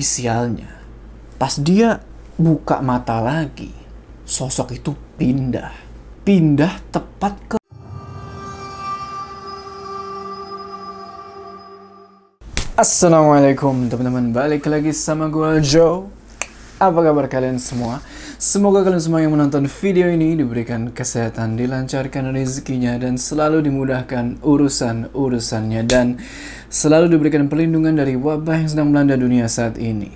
Tapi sialnya, pas dia buka mata lagi, sosok itu pindah. Pindah tepat ke Assalamualaikum teman-teman, balik lagi sama gue Joe Apa kabar kalian semua? Semoga kalian semua yang menonton video ini diberikan kesehatan, dilancarkan rezekinya Dan selalu dimudahkan urusan-urusannya Dan selalu diberikan perlindungan dari wabah yang sedang melanda dunia saat ini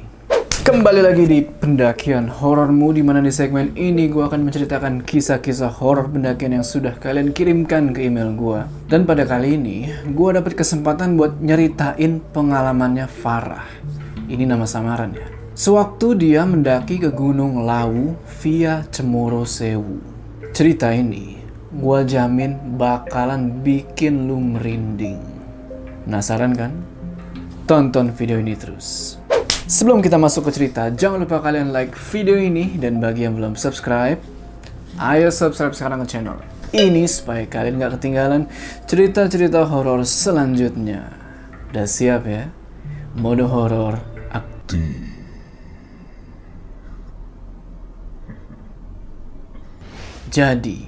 Kembali lagi di pendakian horormu di mana di segmen ini gue akan menceritakan kisah-kisah horor pendakian yang sudah kalian kirimkan ke email gue. Dan pada kali ini, gue dapat kesempatan buat nyeritain pengalamannya Farah. Ini nama samaran ya. Sewaktu dia mendaki ke Gunung Lawu via Cemoro Sewu. Cerita ini, gue jamin bakalan bikin lu merinding. Penasaran kan? Tonton video ini terus. Sebelum kita masuk ke cerita, jangan lupa kalian like video ini dan bagi yang belum subscribe, ayo subscribe sekarang ke channel ini supaya kalian gak ketinggalan cerita-cerita horor selanjutnya. Udah siap ya? Mode horor aktif. Jadi,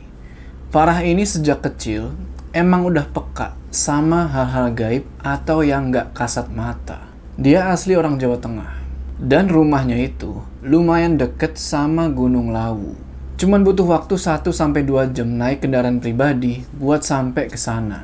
Farah ini sejak kecil emang udah peka sama hal-hal gaib atau yang gak kasat mata. Dia asli orang Jawa Tengah. Dan rumahnya itu lumayan deket sama Gunung Lawu. Cuman butuh waktu 1-2 jam naik kendaraan pribadi buat sampai ke sana.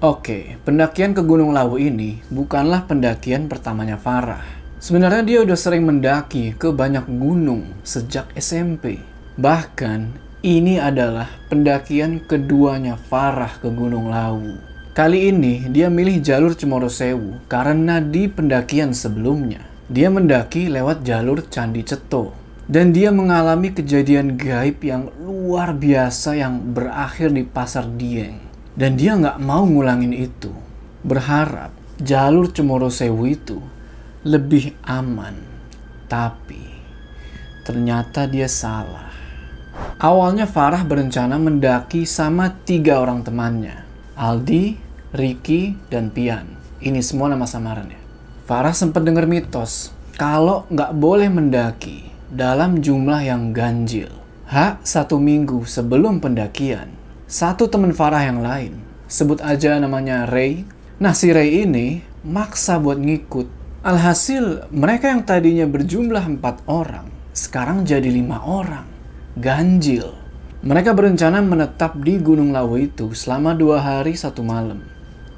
Oke, pendakian ke Gunung Lawu ini bukanlah pendakian pertamanya Farah. Sebenarnya dia udah sering mendaki ke banyak gunung sejak SMP. Bahkan, ini adalah pendakian keduanya Farah ke Gunung Lawu. Kali ini dia milih jalur Cemoro Sewu karena di pendakian sebelumnya dia mendaki lewat jalur Candi Ceto. Dan dia mengalami kejadian gaib yang luar biasa yang berakhir di Pasar Dieng. Dan dia nggak mau ngulangin itu. Berharap jalur Cemoro Sewu itu lebih aman. Tapi ternyata dia salah Awalnya Farah berencana mendaki sama tiga orang temannya, Aldi, Ricky, dan Pian. Ini semua nama samarannya. Farah sempat dengar mitos kalau nggak boleh mendaki dalam jumlah yang ganjil. Hak satu minggu sebelum pendakian, satu teman Farah yang lain, sebut aja namanya Ray. Nah si Ray ini maksa buat ngikut. Alhasil mereka yang tadinya berjumlah empat orang, sekarang jadi lima orang. Ganjil. Mereka berencana menetap di Gunung Lawu itu selama dua hari satu malam.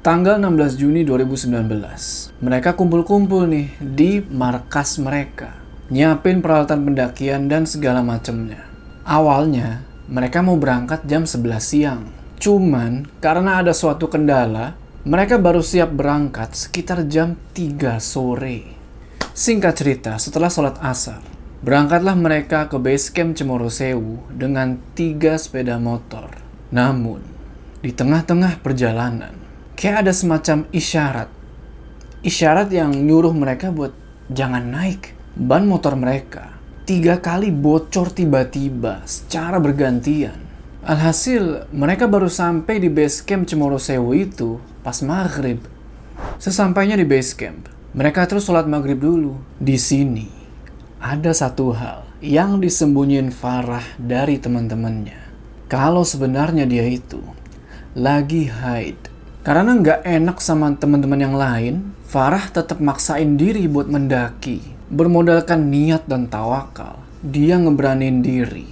Tanggal 16 Juni 2019, mereka kumpul-kumpul nih di markas mereka. Nyiapin peralatan pendakian dan segala macamnya. Awalnya, mereka mau berangkat jam 11 siang. Cuman, karena ada suatu kendala, mereka baru siap berangkat sekitar jam 3 sore. Singkat cerita, setelah sholat asar, berangkatlah mereka ke base camp Cemoro Sewu dengan tiga sepeda motor. Namun, di tengah-tengah perjalanan, kayak ada semacam isyarat. Isyarat yang nyuruh mereka buat jangan naik. Ban motor mereka tiga kali bocor tiba-tiba secara bergantian. Alhasil, mereka baru sampai di base camp Cemoro Sewu itu pas maghrib. Sesampainya di base camp, mereka terus sholat maghrib dulu. Di sini, ada satu hal yang disembunyiin Farah dari teman-temannya. Kalau sebenarnya dia itu lagi haid karena nggak enak sama teman-teman yang lain, Farah tetap maksain diri buat mendaki. Bermodalkan niat dan tawakal, dia ngeberanin diri.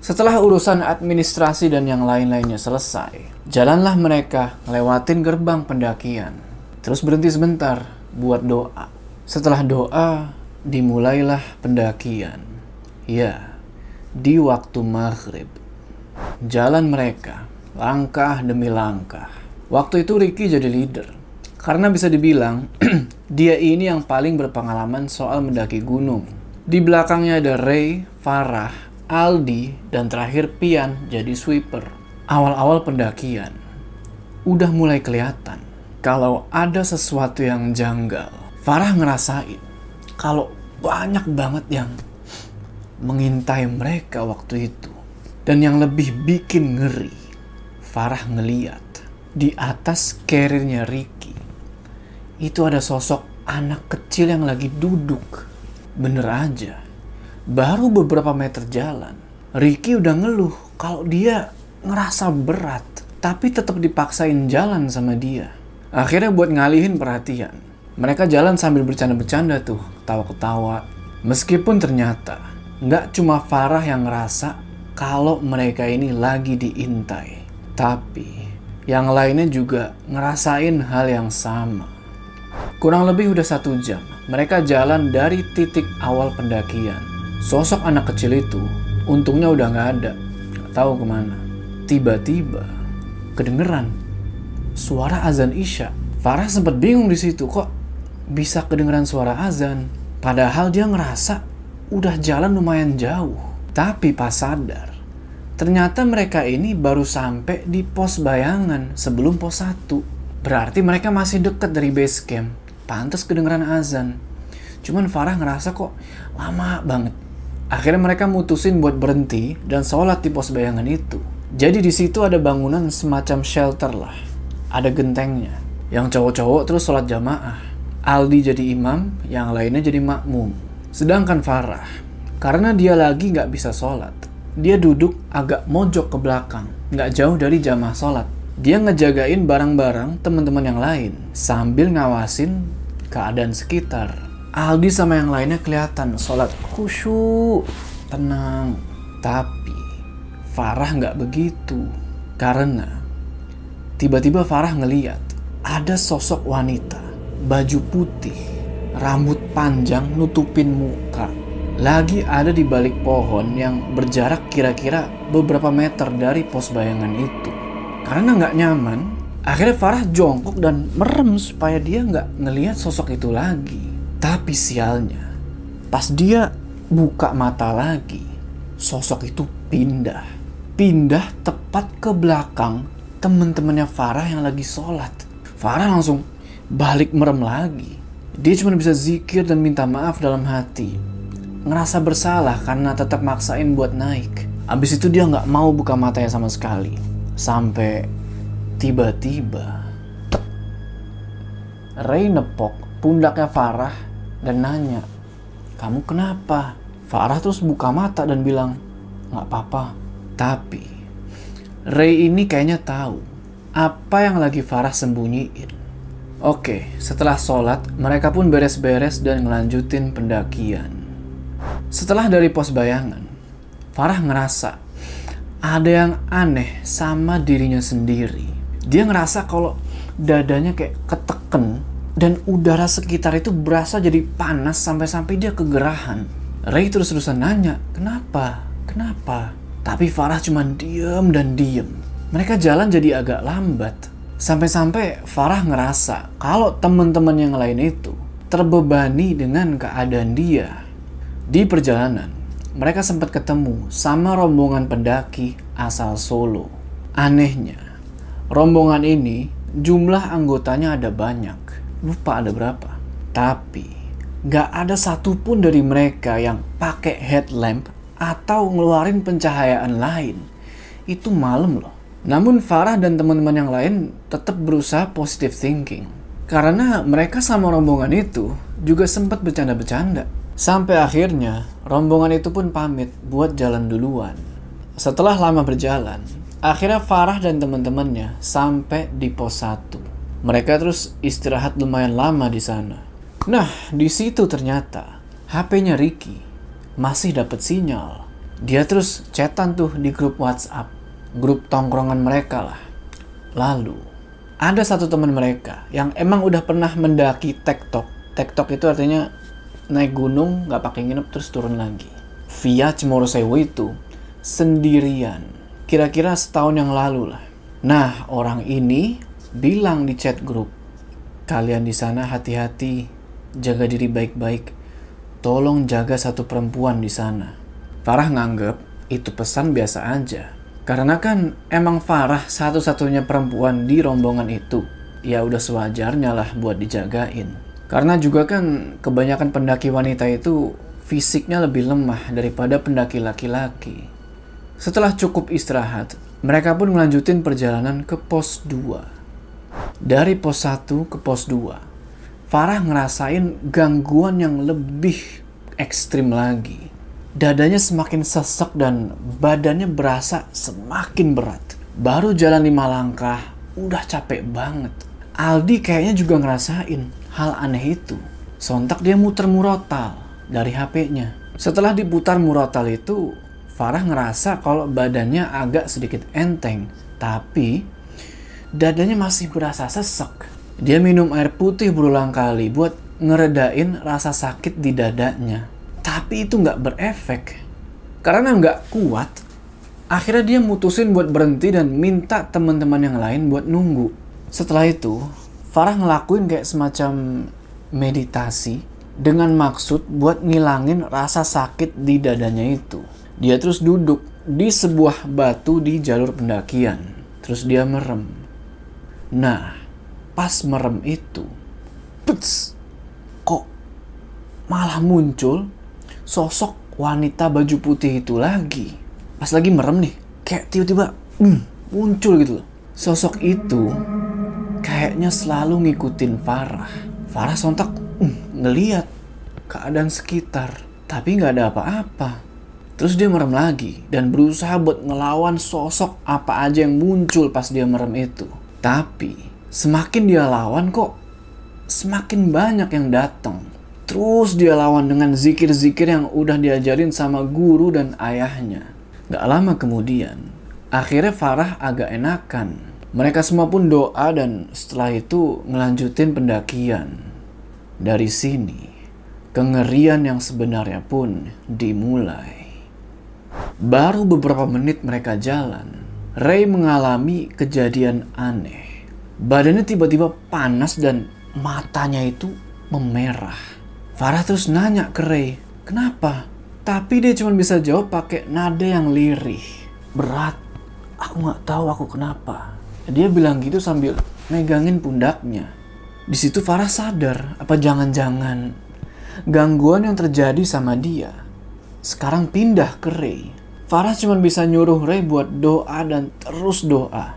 Setelah urusan administrasi dan yang lain-lainnya selesai, jalanlah mereka lewatin gerbang pendakian. Terus berhenti sebentar buat doa. Setelah doa, dimulailah pendakian. Ya, di waktu maghrib. Jalan mereka, langkah demi langkah Waktu itu Ricky jadi leader. Karena bisa dibilang, dia ini yang paling berpengalaman soal mendaki gunung. Di belakangnya ada Ray, Farah, Aldi, dan terakhir Pian jadi sweeper. Awal-awal pendakian, udah mulai kelihatan kalau ada sesuatu yang janggal. Farah ngerasain kalau banyak banget yang mengintai mereka waktu itu. Dan yang lebih bikin ngeri, Farah ngeliat di atas carriernya Ricky itu ada sosok anak kecil yang lagi duduk Bener aja, baru beberapa meter jalan, Ricky udah ngeluh kalau dia ngerasa berat, tapi tetap dipaksain jalan sama dia. Akhirnya buat ngalihin perhatian, mereka jalan sambil bercanda-bercanda tuh, tawa-ketawa. Meskipun ternyata nggak cuma Farah yang ngerasa kalau mereka ini lagi diintai, tapi yang lainnya juga ngerasain hal yang sama. Kurang lebih udah satu jam, mereka jalan dari titik awal pendakian. Sosok anak kecil itu untungnya udah nggak ada, nggak tahu ke mana. Tiba-tiba kedengeran suara azan isya. Farah sempat bingung di situ kok bisa kedengeran suara azan. Padahal dia ngerasa udah jalan lumayan jauh. Tapi pas sadar, ternyata mereka ini baru sampai di pos bayangan sebelum pos 1. Berarti mereka masih deket dari base camp. Pantas kedengeran azan. Cuman Farah ngerasa kok lama banget. Akhirnya mereka mutusin buat berhenti dan sholat di pos bayangan itu. Jadi di situ ada bangunan semacam shelter lah. Ada gentengnya. Yang cowok-cowok terus sholat jamaah. Aldi jadi imam, yang lainnya jadi makmum. Sedangkan Farah, karena dia lagi nggak bisa sholat, dia duduk agak mojok ke belakang, nggak jauh dari jamaah sholat. Dia ngejagain barang-barang teman-teman yang lain sambil ngawasin keadaan sekitar. Aldi sama yang lainnya kelihatan sholat khusyuk, tenang. Tapi Farah nggak begitu. Karena tiba-tiba Farah ngeliat ada sosok wanita, baju putih, rambut panjang nutupin muka. Lagi ada di balik pohon yang berjarak kira-kira beberapa meter dari pos bayangan itu. Karena nggak nyaman, akhirnya Farah jongkok dan merem supaya dia nggak ngelihat sosok itu lagi. Tapi sialnya, pas dia buka mata lagi, sosok itu pindah. Pindah tepat ke belakang temen-temennya Farah yang lagi sholat. Farah langsung balik merem lagi. Dia cuma bisa zikir dan minta maaf dalam hati. Ngerasa bersalah karena tetap maksain buat naik. Abis itu dia nggak mau buka matanya sama sekali. Sampai tiba-tiba. Ray nepok pundaknya Farah dan nanya, kamu kenapa? Farah terus buka mata dan bilang, nggak apa-apa. Tapi Ray ini kayaknya tahu apa yang lagi Farah sembunyiin. Oke, setelah sholat, mereka pun beres-beres dan ngelanjutin pendakian. Setelah dari pos bayangan, Farah ngerasa ada yang aneh sama dirinya sendiri. Dia ngerasa kalau dadanya kayak keteken dan udara sekitar itu berasa jadi panas sampai-sampai dia kegerahan. Ray terus-terusan nanya, kenapa? Kenapa? Tapi Farah cuma diem dan diem. Mereka jalan jadi agak lambat. Sampai-sampai Farah ngerasa kalau teman-teman yang lain itu terbebani dengan keadaan dia. Di perjalanan, mereka sempat ketemu sama rombongan pendaki asal Solo. Anehnya, rombongan ini jumlah anggotanya ada banyak. Lupa ada berapa. Tapi, gak ada satupun dari mereka yang pakai headlamp atau ngeluarin pencahayaan lain. Itu malam loh. Namun Farah dan teman-teman yang lain tetap berusaha positive thinking. Karena mereka sama rombongan itu juga sempat bercanda-bercanda. Sampai akhirnya rombongan itu pun pamit buat jalan duluan. Setelah lama berjalan, akhirnya Farah dan teman-temannya sampai di pos 1. Mereka terus istirahat lumayan lama di sana. Nah, di situ ternyata HP-nya Ricky masih dapat sinyal. Dia terus chatan tuh di grup WhatsApp grup tongkrongan mereka lah. Lalu, ada satu teman mereka yang emang udah pernah mendaki tektok. Tektok itu artinya naik gunung nggak pakai nginep terus turun lagi. Via Cemoro Sewu itu sendirian. Kira-kira setahun yang lalu lah. Nah, orang ini bilang di chat grup, kalian di sana hati-hati, jaga diri baik-baik. Tolong jaga satu perempuan di sana. Farah nganggep itu pesan biasa aja. Karena kan emang Farah satu-satunya perempuan di rombongan itu. Ya udah sewajarnya lah buat dijagain. Karena juga kan kebanyakan pendaki wanita itu fisiknya lebih lemah daripada pendaki laki-laki. Setelah cukup istirahat, mereka pun melanjutin perjalanan ke pos 2. Dari pos 1 ke pos 2, Farah ngerasain gangguan yang lebih ekstrim lagi. Dadanya semakin sesek dan badannya berasa semakin berat. Baru jalan lima langkah, udah capek banget. Aldi kayaknya juga ngerasain hal aneh itu. Sontak dia muter murotal dari HP-nya. Setelah diputar murotal itu, Farah ngerasa kalau badannya agak sedikit enteng, tapi dadanya masih berasa sesek. Dia minum air putih berulang kali buat ngeredain rasa sakit di dadanya. Tapi itu nggak berefek. Karena nggak kuat, akhirnya dia mutusin buat berhenti dan minta teman-teman yang lain buat nunggu. Setelah itu, Farah ngelakuin kayak semacam meditasi dengan maksud buat ngilangin rasa sakit di dadanya itu. Dia terus duduk di sebuah batu di jalur pendakian. Terus dia merem. Nah, pas merem itu, pets, kok malah muncul sosok wanita baju putih itu lagi. Pas lagi merem nih, kayak tiba-tiba hmm, muncul gitu loh. Sosok itu kayaknya selalu ngikutin Farah. Farah sontak hmm, ngeliat keadaan sekitar, tapi nggak ada apa-apa. Terus dia merem lagi dan berusaha buat ngelawan sosok apa aja yang muncul pas dia merem itu. Tapi semakin dia lawan kok semakin banyak yang datang. Terus dia lawan dengan zikir-zikir yang udah diajarin sama guru dan ayahnya. Gak lama kemudian, akhirnya Farah agak enakan. Mereka semua pun doa dan setelah itu ngelanjutin pendakian. Dari sini, kengerian yang sebenarnya pun dimulai. Baru beberapa menit mereka jalan, Ray mengalami kejadian aneh. Badannya tiba-tiba panas dan matanya itu memerah. Farah terus nanya ke Ray, kenapa? Tapi dia cuma bisa jawab pakai nada yang lirih. Berat, aku nggak tahu aku kenapa. Dia bilang gitu sambil megangin pundaknya. Di situ Farah sadar, apa jangan-jangan gangguan yang terjadi sama dia sekarang pindah ke Ray. Farah cuma bisa nyuruh Ray buat doa dan terus doa.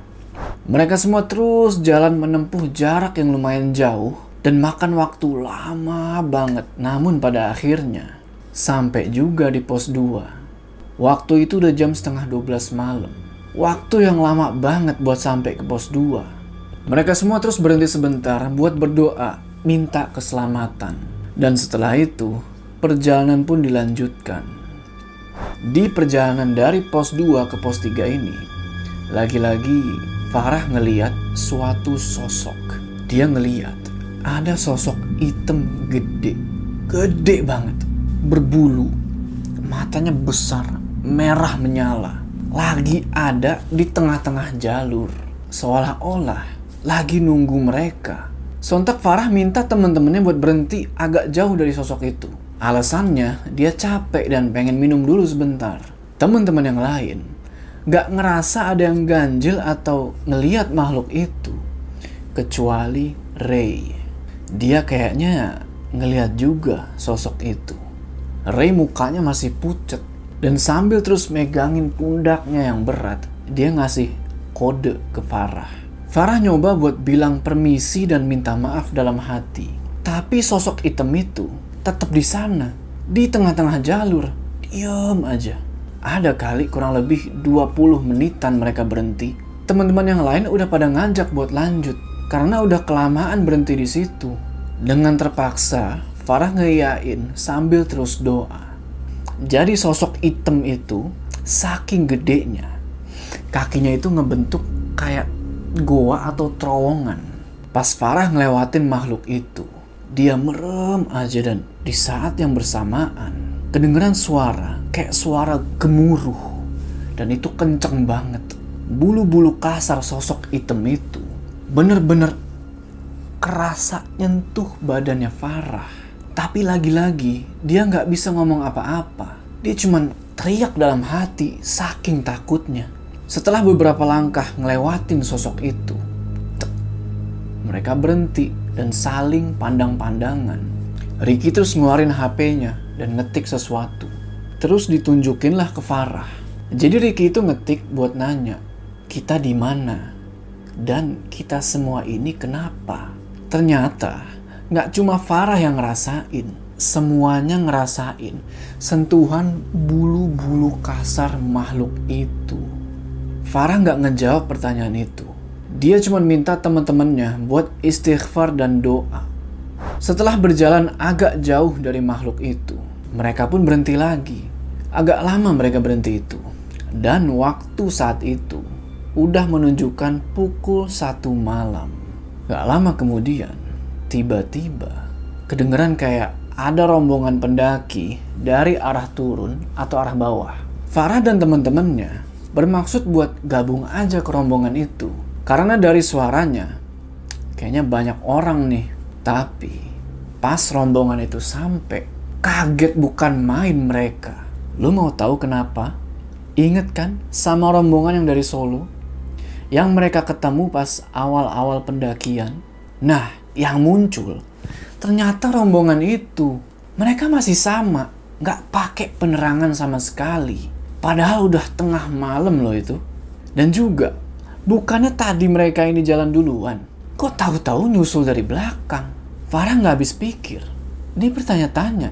Mereka semua terus jalan menempuh jarak yang lumayan jauh dan makan waktu lama banget. Namun pada akhirnya sampai juga di pos 2. Waktu itu udah jam setengah 12 malam. Waktu yang lama banget buat sampai ke pos 2. Mereka semua terus berhenti sebentar buat berdoa, minta keselamatan. Dan setelah itu, perjalanan pun dilanjutkan. Di perjalanan dari pos 2 ke pos 3 ini, lagi-lagi Farah ngeliat suatu sosok. Dia ngeliat ada sosok hitam gede, gede banget, berbulu, matanya besar, merah menyala. Lagi ada di tengah-tengah jalur, seolah-olah lagi nunggu mereka. Sontak Farah minta teman-temannya buat berhenti agak jauh dari sosok itu. Alasannya dia capek dan pengen minum dulu sebentar. Teman-teman yang lain gak ngerasa ada yang ganjil atau ngeliat makhluk itu. Kecuali Ray. Dia kayaknya ngeliat juga sosok itu. Ray mukanya masih pucet. Dan sambil terus megangin pundaknya yang berat, dia ngasih kode ke Farah. Farah nyoba buat bilang permisi dan minta maaf dalam hati. Tapi sosok hitam itu tetap di sana, di tengah-tengah jalur. Diam aja. Ada kali kurang lebih 20 menitan mereka berhenti. Teman-teman yang lain udah pada ngajak buat lanjut karena udah kelamaan berhenti di situ. Dengan terpaksa, Farah ngeyain sambil terus doa. Jadi sosok hitam itu saking gedenya, kakinya itu ngebentuk kayak goa atau terowongan. Pas Farah ngelewatin makhluk itu, dia merem aja dan di saat yang bersamaan kedengeran suara kayak suara gemuruh dan itu kenceng banget. Bulu-bulu kasar sosok hitam itu bener-bener kerasa nyentuh badannya Farah. Tapi lagi-lagi dia nggak bisa ngomong apa-apa. Dia cuman teriak dalam hati saking takutnya. Setelah beberapa langkah ngelewatin sosok itu, mereka berhenti dan saling pandang-pandangan. Ricky terus ngeluarin HP-nya dan ngetik sesuatu. Terus ditunjukinlah ke Farah. Jadi Ricky itu ngetik buat nanya, kita di mana? Dan kita semua ini kenapa? Ternyata nggak cuma Farah yang ngerasain. semuanya ngerasain sentuhan bulu-bulu kasar makhluk itu. Farah nggak ngejawab pertanyaan itu. Dia cuma minta teman-temannya buat istighfar dan doa. Setelah berjalan agak jauh dari makhluk itu, mereka pun berhenti lagi. Agak lama mereka berhenti itu. Dan waktu saat itu udah menunjukkan pukul satu malam. Gak lama kemudian, tiba-tiba kedengeran kayak ada rombongan pendaki dari arah turun atau arah bawah. Farah dan teman-temannya bermaksud buat gabung aja ke rombongan itu. Karena dari suaranya, kayaknya banyak orang nih. Tapi pas rombongan itu sampai, kaget bukan main mereka. Lu mau tahu kenapa? Ingat kan sama rombongan yang dari Solo? Yang mereka ketemu pas awal-awal pendakian? Nah, yang muncul Ternyata rombongan itu mereka masih sama, nggak pakai penerangan sama sekali. Padahal udah tengah malam loh itu. Dan juga, bukannya tadi mereka ini jalan duluan. Kok tahu-tahu nyusul dari belakang? Farah nggak habis pikir. Ini bertanya-tanya,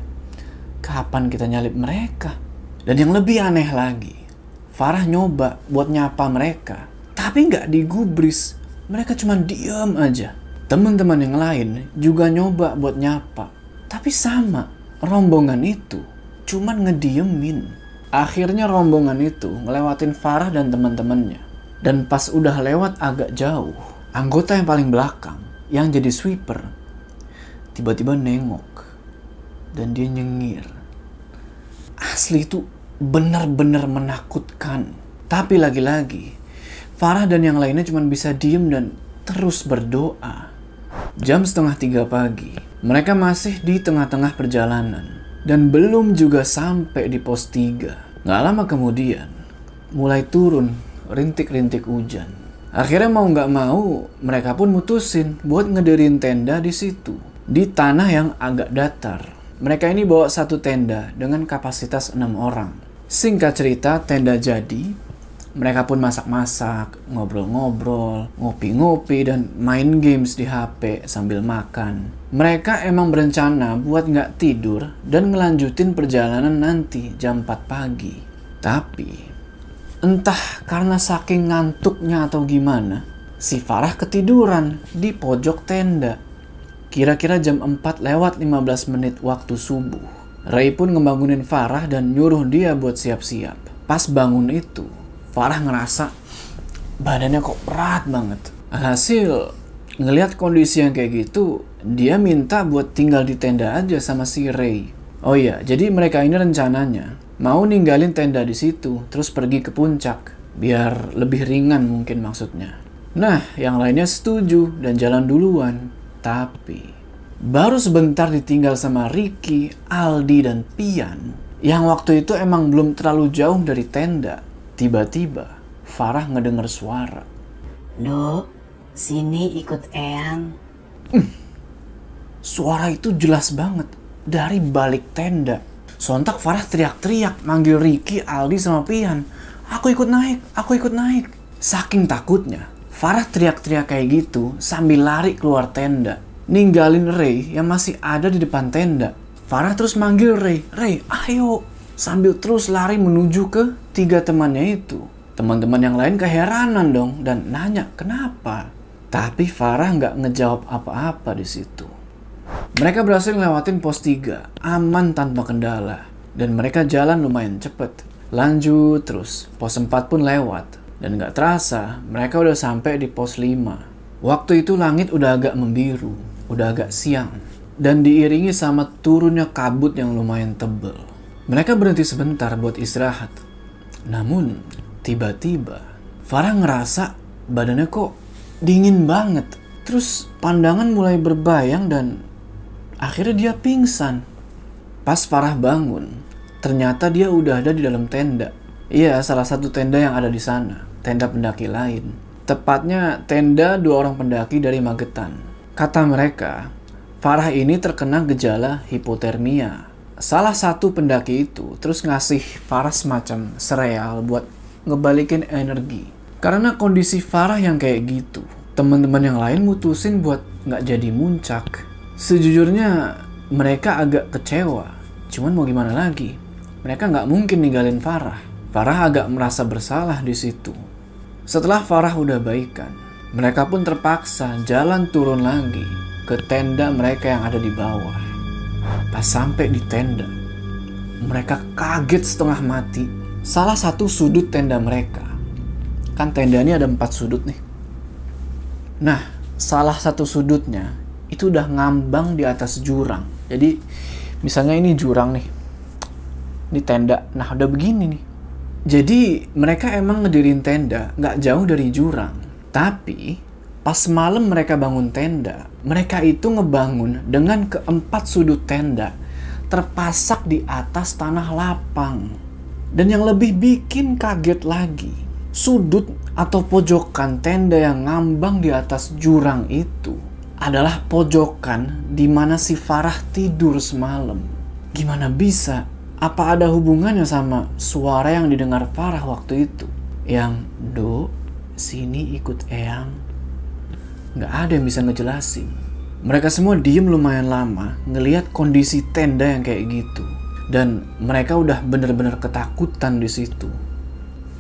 kapan kita nyalip mereka? Dan yang lebih aneh lagi, Farah nyoba buat nyapa mereka, tapi nggak digubris. Mereka cuma diem aja. Teman-teman yang lain juga nyoba buat nyapa. Tapi sama, rombongan itu cuman ngediemin. Akhirnya rombongan itu ngelewatin Farah dan teman-temannya. Dan pas udah lewat agak jauh, anggota yang paling belakang, yang jadi sweeper, tiba-tiba nengok. Dan dia nyengir. Asli itu benar-benar menakutkan. Tapi lagi-lagi, Farah dan yang lainnya cuma bisa diem dan terus berdoa. Jam setengah tiga pagi, mereka masih di tengah-tengah perjalanan dan belum juga sampai di pos tiga. Gak lama kemudian, mulai turun rintik-rintik hujan. Akhirnya mau nggak mau, mereka pun mutusin buat ngedirin tenda di situ, di tanah yang agak datar. Mereka ini bawa satu tenda dengan kapasitas enam orang. Singkat cerita, tenda jadi mereka pun masak-masak, ngobrol-ngobrol, ngopi-ngopi, dan main games di HP sambil makan. Mereka emang berencana buat nggak tidur dan ngelanjutin perjalanan nanti jam 4 pagi. Tapi, entah karena saking ngantuknya atau gimana, si Farah ketiduran di pojok tenda. Kira-kira jam 4 lewat 15 menit waktu subuh. Ray pun ngebangunin Farah dan nyuruh dia buat siap-siap. Pas bangun itu, Farah ngerasa badannya kok berat banget. Hasil ngelihat kondisi yang kayak gitu, dia minta buat tinggal di tenda aja sama si Ray. Oh iya, jadi mereka ini rencananya mau ninggalin tenda di situ, terus pergi ke puncak, biar lebih ringan mungkin maksudnya. Nah, yang lainnya setuju dan jalan duluan. Tapi, baru sebentar ditinggal sama Ricky, Aldi, dan Pian, yang waktu itu emang belum terlalu jauh dari tenda. Tiba-tiba, Farah ngedenger suara. Do, sini ikut Eyang. Hmm. Suara itu jelas banget dari balik tenda. Sontak Farah teriak-teriak manggil Ricky, Aldi, sama Pian. Aku ikut naik, aku ikut naik. Saking takutnya, Farah teriak-teriak kayak gitu sambil lari keluar tenda. Ninggalin Ray yang masih ada di depan tenda. Farah terus manggil Ray, Ray, ayo, sambil terus lari menuju ke tiga temannya itu. Teman-teman yang lain keheranan dong dan nanya kenapa. Tapi Farah nggak ngejawab apa-apa di situ. Mereka berhasil ngelewatin pos 3, aman tanpa kendala. Dan mereka jalan lumayan cepet. Lanjut terus, pos 4 pun lewat. Dan nggak terasa, mereka udah sampai di pos 5. Waktu itu langit udah agak membiru, udah agak siang. Dan diiringi sama turunnya kabut yang lumayan tebel. Mereka berhenti sebentar buat istirahat. Namun, tiba-tiba Farah ngerasa badannya kok dingin banget. Terus pandangan mulai berbayang dan akhirnya dia pingsan. Pas Farah bangun, ternyata dia udah ada di dalam tenda. Iya, salah satu tenda yang ada di sana. Tenda pendaki lain. Tepatnya tenda dua orang pendaki dari Magetan. Kata mereka, Farah ini terkena gejala hipotermia salah satu pendaki itu terus ngasih Farah semacam sereal buat ngebalikin energi. Karena kondisi Farah yang kayak gitu, teman-teman yang lain mutusin buat nggak jadi muncak. Sejujurnya mereka agak kecewa. Cuman mau gimana lagi? Mereka nggak mungkin ninggalin Farah. Farah agak merasa bersalah di situ. Setelah Farah udah baikan, mereka pun terpaksa jalan turun lagi ke tenda mereka yang ada di bawah. Pas sampai di tenda, mereka kaget setengah mati. Salah satu sudut tenda mereka, kan tenda ini ada empat sudut nih. Nah, salah satu sudutnya itu udah ngambang di atas jurang. Jadi, misalnya ini jurang nih, ini tenda. Nah, udah begini nih. Jadi, mereka emang ngedirin tenda nggak jauh dari jurang. Tapi, pas malam mereka bangun tenda, mereka itu ngebangun dengan keempat sudut tenda terpasak di atas tanah lapang. Dan yang lebih bikin kaget lagi, sudut atau pojokan tenda yang ngambang di atas jurang itu adalah pojokan di mana si Farah tidur semalam. Gimana bisa? Apa ada hubungannya sama suara yang didengar Farah waktu itu? Yang do, sini ikut Eyang. Nggak ada yang bisa ngejelasin. Mereka semua diem lumayan lama ngeliat kondisi tenda yang kayak gitu dan mereka udah bener-bener ketakutan di situ.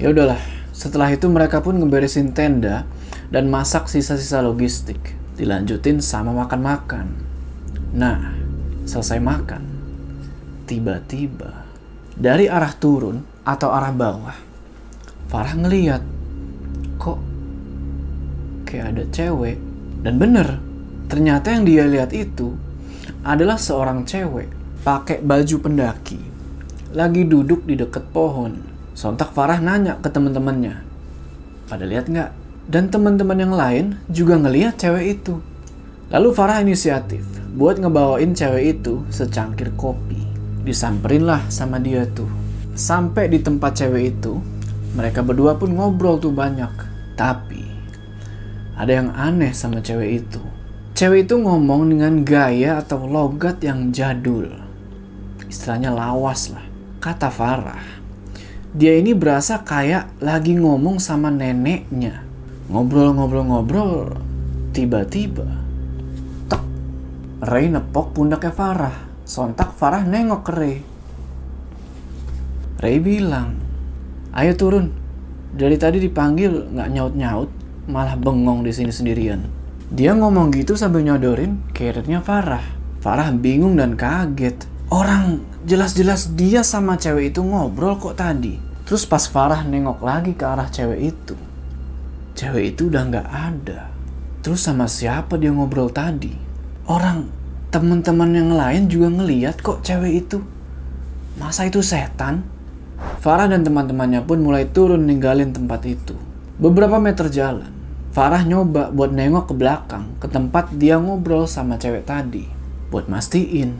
Ya udahlah, setelah itu mereka pun ngeberesin tenda dan masak sisa-sisa logistik. Dilanjutin sama makan-makan. Nah, selesai makan, tiba-tiba dari arah turun atau arah bawah, Farah ngeliat kok kayak ada cewek dan bener ternyata yang dia lihat itu adalah seorang cewek pakai baju pendaki, lagi duduk di dekat pohon. Sontak Farah nanya ke teman-temannya, pada lihat nggak? Dan teman-teman yang lain juga ngeliat cewek itu. Lalu Farah inisiatif buat ngebawain cewek itu secangkir kopi. Disamperin lah sama dia tuh. Sampai di tempat cewek itu, mereka berdua pun ngobrol tuh banyak. Tapi, ada yang aneh sama cewek itu. Cewek itu ngomong dengan gaya atau logat yang jadul istilahnya lawas lah. Kata Farah, dia ini berasa kayak lagi ngomong sama neneknya. Ngobrol-ngobrol-ngobrol, tiba-tiba, tek, Ray nepok pundaknya Farah. Sontak Farah nengok ke Ray. Ray bilang, ayo turun. Dari tadi dipanggil nggak nyaut-nyaut, malah bengong di sini sendirian. Dia ngomong gitu sambil nyodorin karirnya Farah. Farah bingung dan kaget Orang jelas-jelas dia sama cewek itu ngobrol kok tadi. Terus pas Farah nengok lagi ke arah cewek itu. Cewek itu udah nggak ada. Terus sama siapa dia ngobrol tadi? Orang teman-teman yang lain juga ngeliat kok cewek itu. Masa itu setan? Farah dan teman-temannya pun mulai turun ninggalin tempat itu. Beberapa meter jalan, Farah nyoba buat nengok ke belakang ke tempat dia ngobrol sama cewek tadi. Buat mastiin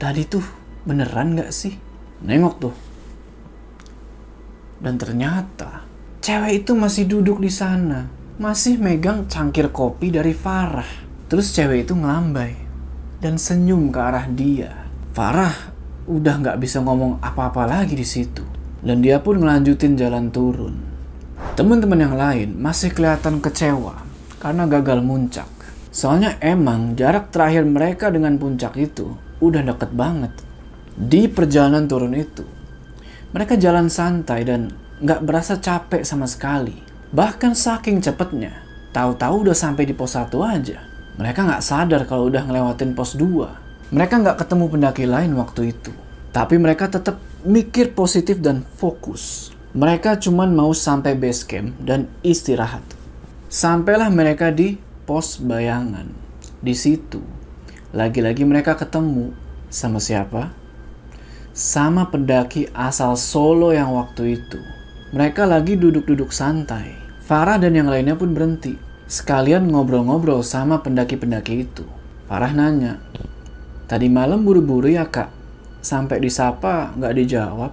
tadi tuh beneran gak sih? Nengok tuh. Dan ternyata cewek itu masih duduk di sana, masih megang cangkir kopi dari Farah. Terus cewek itu ngelambai dan senyum ke arah dia. Farah udah nggak bisa ngomong apa-apa lagi di situ. Dan dia pun ngelanjutin jalan turun. Teman-teman yang lain masih kelihatan kecewa karena gagal muncak. Soalnya emang jarak terakhir mereka dengan puncak itu udah deket banget. Di perjalanan turun itu, mereka jalan santai dan nggak berasa capek sama sekali. Bahkan saking cepetnya, tahu-tahu udah sampai di pos 1 aja. Mereka nggak sadar kalau udah ngelewatin pos 2. Mereka nggak ketemu pendaki lain waktu itu. Tapi mereka tetap mikir positif dan fokus. Mereka cuman mau sampai base camp dan istirahat. Sampailah mereka di pos bayangan. Di situ, lagi-lagi mereka ketemu sama siapa? Sama pendaki asal Solo yang waktu itu. Mereka lagi duduk-duduk santai. Farah dan yang lainnya pun berhenti. Sekalian ngobrol-ngobrol sama pendaki-pendaki itu. Farah nanya, Tadi malam buru-buru ya kak? Sampai disapa nggak dijawab?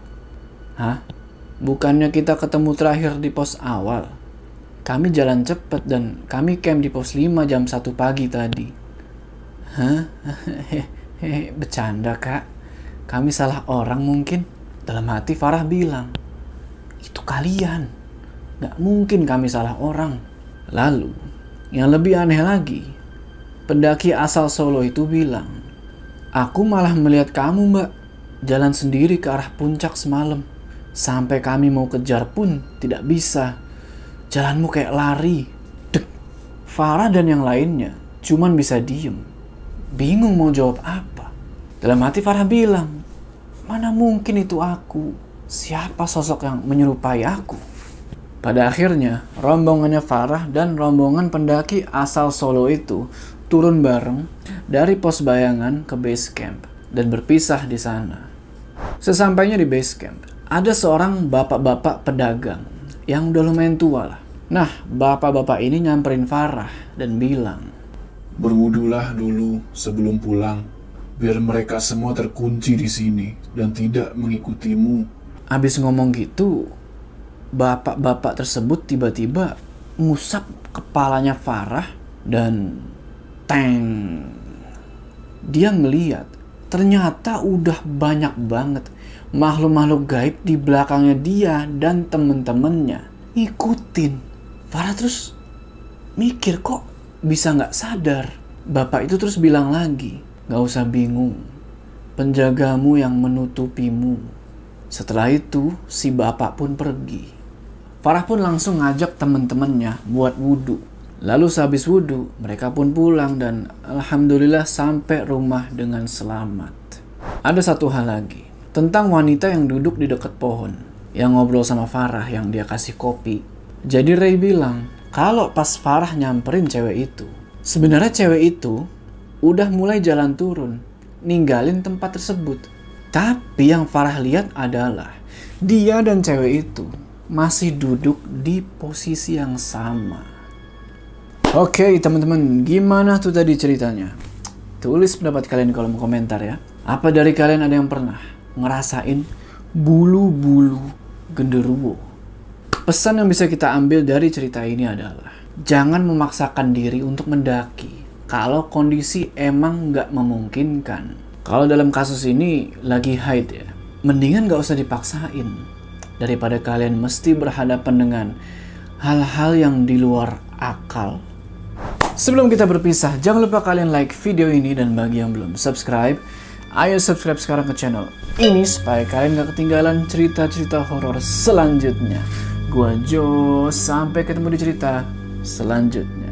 Hah? Bukannya kita ketemu terakhir di pos awal? Kami jalan cepet dan kami camp di pos 5 jam 1 pagi tadi. Hah? Bercanda kak. Kami salah orang mungkin. Dalam hati Farah bilang, itu kalian. Gak mungkin kami salah orang. Lalu, yang lebih aneh lagi, pendaki asal Solo itu bilang, Aku malah melihat kamu mbak jalan sendiri ke arah puncak semalam. Sampai kami mau kejar pun tidak bisa. Jalanmu kayak lari. Dek. Farah dan yang lainnya cuman bisa diem. Bingung mau jawab apa. Dalam hati Farah bilang, mana mungkin itu aku? Siapa sosok yang menyerupai aku? Pada akhirnya, rombongannya Farah dan rombongan pendaki asal Solo itu turun bareng dari pos bayangan ke base camp dan berpisah di sana. Sesampainya di base camp, ada seorang bapak-bapak pedagang yang udah lumayan tua lah. Nah, bapak-bapak ini nyamperin Farah dan bilang, Berwudulah dulu sebelum pulang, biar mereka semua terkunci di sini dan tidak mengikutimu. Abis ngomong gitu, bapak-bapak tersebut tiba-tiba ngusap kepalanya Farah dan teng. Dia ngeliat ternyata udah banyak banget makhluk-makhluk gaib di belakangnya dia dan temen-temennya ikutin. Farah terus mikir kok bisa nggak sadar. Bapak itu terus bilang lagi, nggak usah bingung. Penjagamu yang menutupimu. Setelah itu, si bapak pun pergi. Farah pun langsung ngajak temen-temennya buat wudhu. Lalu sehabis wudhu, mereka pun pulang dan alhamdulillah sampai rumah dengan selamat. Ada satu hal lagi, tentang wanita yang duduk di dekat pohon, yang ngobrol sama Farah yang dia kasih kopi. Jadi Ray bilang, kalau pas Farah nyamperin cewek itu, sebenarnya cewek itu udah mulai jalan turun, ninggalin tempat tersebut. Tapi yang Farah lihat adalah dia dan cewek itu masih duduk di posisi yang sama. Oke teman-teman, gimana tuh tadi ceritanya? Tulis pendapat kalian di kolom komentar ya. Apa dari kalian ada yang pernah ngerasain bulu-bulu genderuwo? Pesan yang bisa kita ambil dari cerita ini adalah jangan memaksakan diri untuk mendaki kalau kondisi emang nggak memungkinkan. Kalau dalam kasus ini lagi haid ya, mendingan nggak usah dipaksain daripada kalian mesti berhadapan dengan hal-hal yang di luar akal. Sebelum kita berpisah, jangan lupa kalian like video ini dan bagi yang belum subscribe, ayo subscribe sekarang ke channel ini supaya kalian gak ketinggalan cerita-cerita horor selanjutnya. Gua Jo, sampai ketemu di cerita selanjutnya.